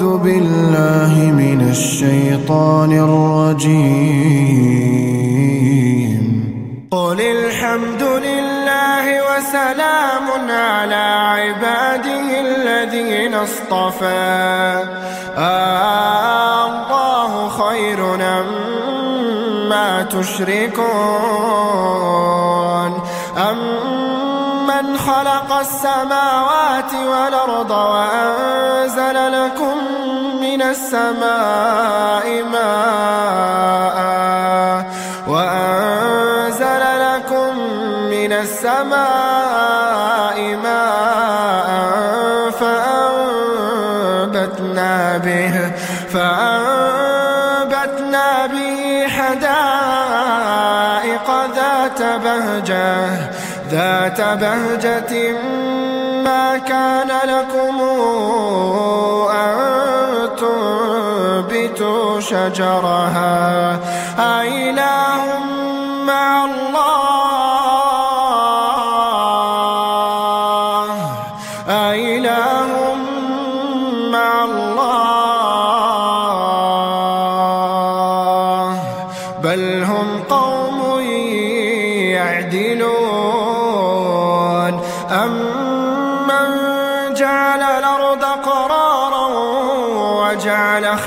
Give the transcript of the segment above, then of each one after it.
أعوذ بالله من الشيطان الرجيم. قل الحمد لله وسلام على عباده الذين اصطفى. الله خير أما تشركون. أمن خلق السماوات والأرض وأنزل لكم من السماء ماء وأنزل لكم من السماء ماء فأنبتنا به فأنبتنا به حدائق ذات بهجة ذات بهجة ما كان لكم أن تنبتوا شجرها. أإله مع الله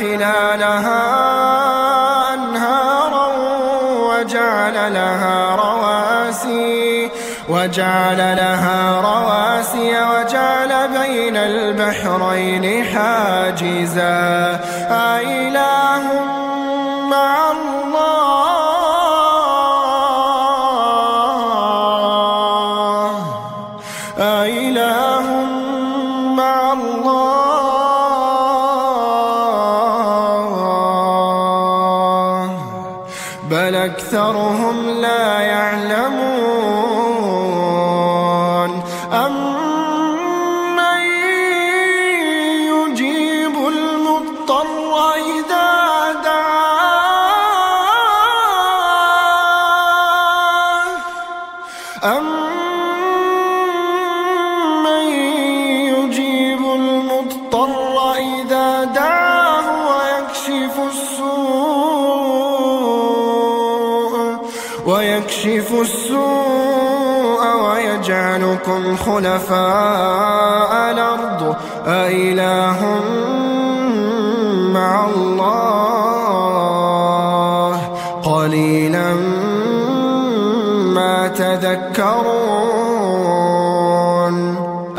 خلالها أنهارا وجعل لها رواسي وجعل لها رواسي وجعل بين البحرين حاجزا. أإله بل أكثرهم لا يعلمون. أمن يجيب المضطر إذا دعاه؟ ويكشف السوء ويجعلكم خلفاء الأرض. أإله مع الله. قليلا ما تذكرون.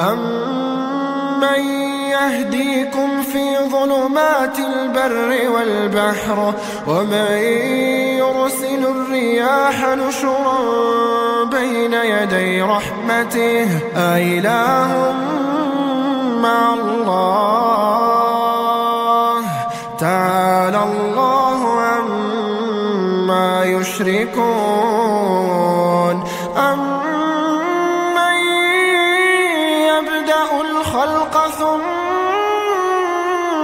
أمن يهديكم في ظلمات البر والبحر ومن يرسل الرياح نشرا بين يدي رحمته. أإله مع الله. تعالى الله عما يشركون.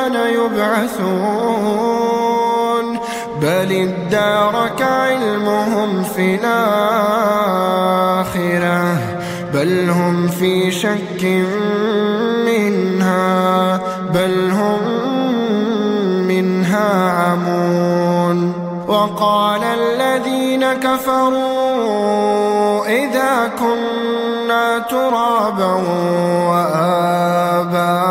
أيان يبعثون. بل ادارك علمهم في الآخرة بل هم في شك منها بل هم منها عمون. وقال الذين كفروا إذا كنا ترابا وآباؤنا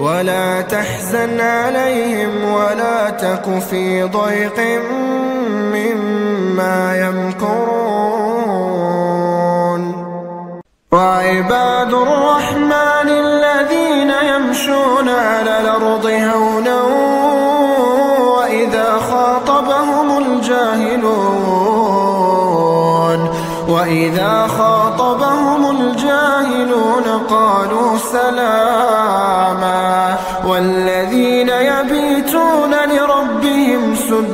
ولا تحزن عليهم ولا تك في ضيق مما يمكرون. وعباد الرحمن الذين يمشون على الأرض هونا وإذا خاطبهم الجاهلون وإذا خاطبهم الجاهلون قالوا سلاما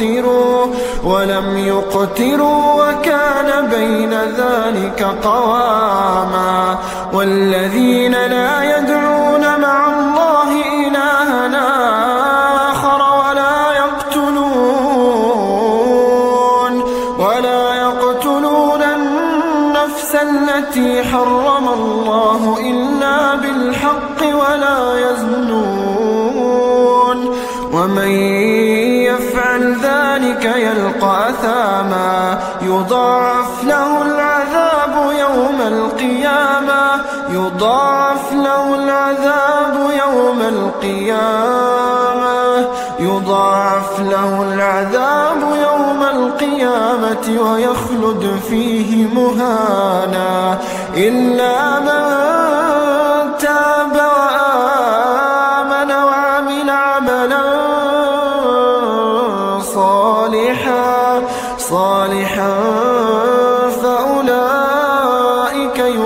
يقتروا ولم يقتروا وكان بين ذلك قواما والذين لا يدعون مع الله إلها آخر ولا يقتلون ولا يقتلون النفس التي حرم الله إلا بالحق ولا يزنون ومن يفعل ذلك يلقى أثاما. يضاعف له العذاب يوم القيامة. يضاعف له العذاب يوم القيامة. يضاعف له العذاب يوم القيامة ويخلد فيه مهانا. إلا من تاب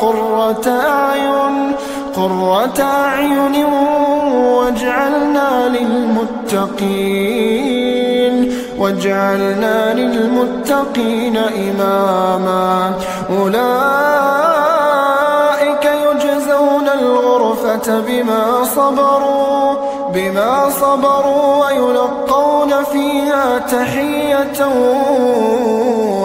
قرة أعين قرة أعين واجعلنا للمتقين واجعلنا للمتقين إماما. أولئك يجزون الغرفة بما صبروا بما صبروا ويلقون فيها تحية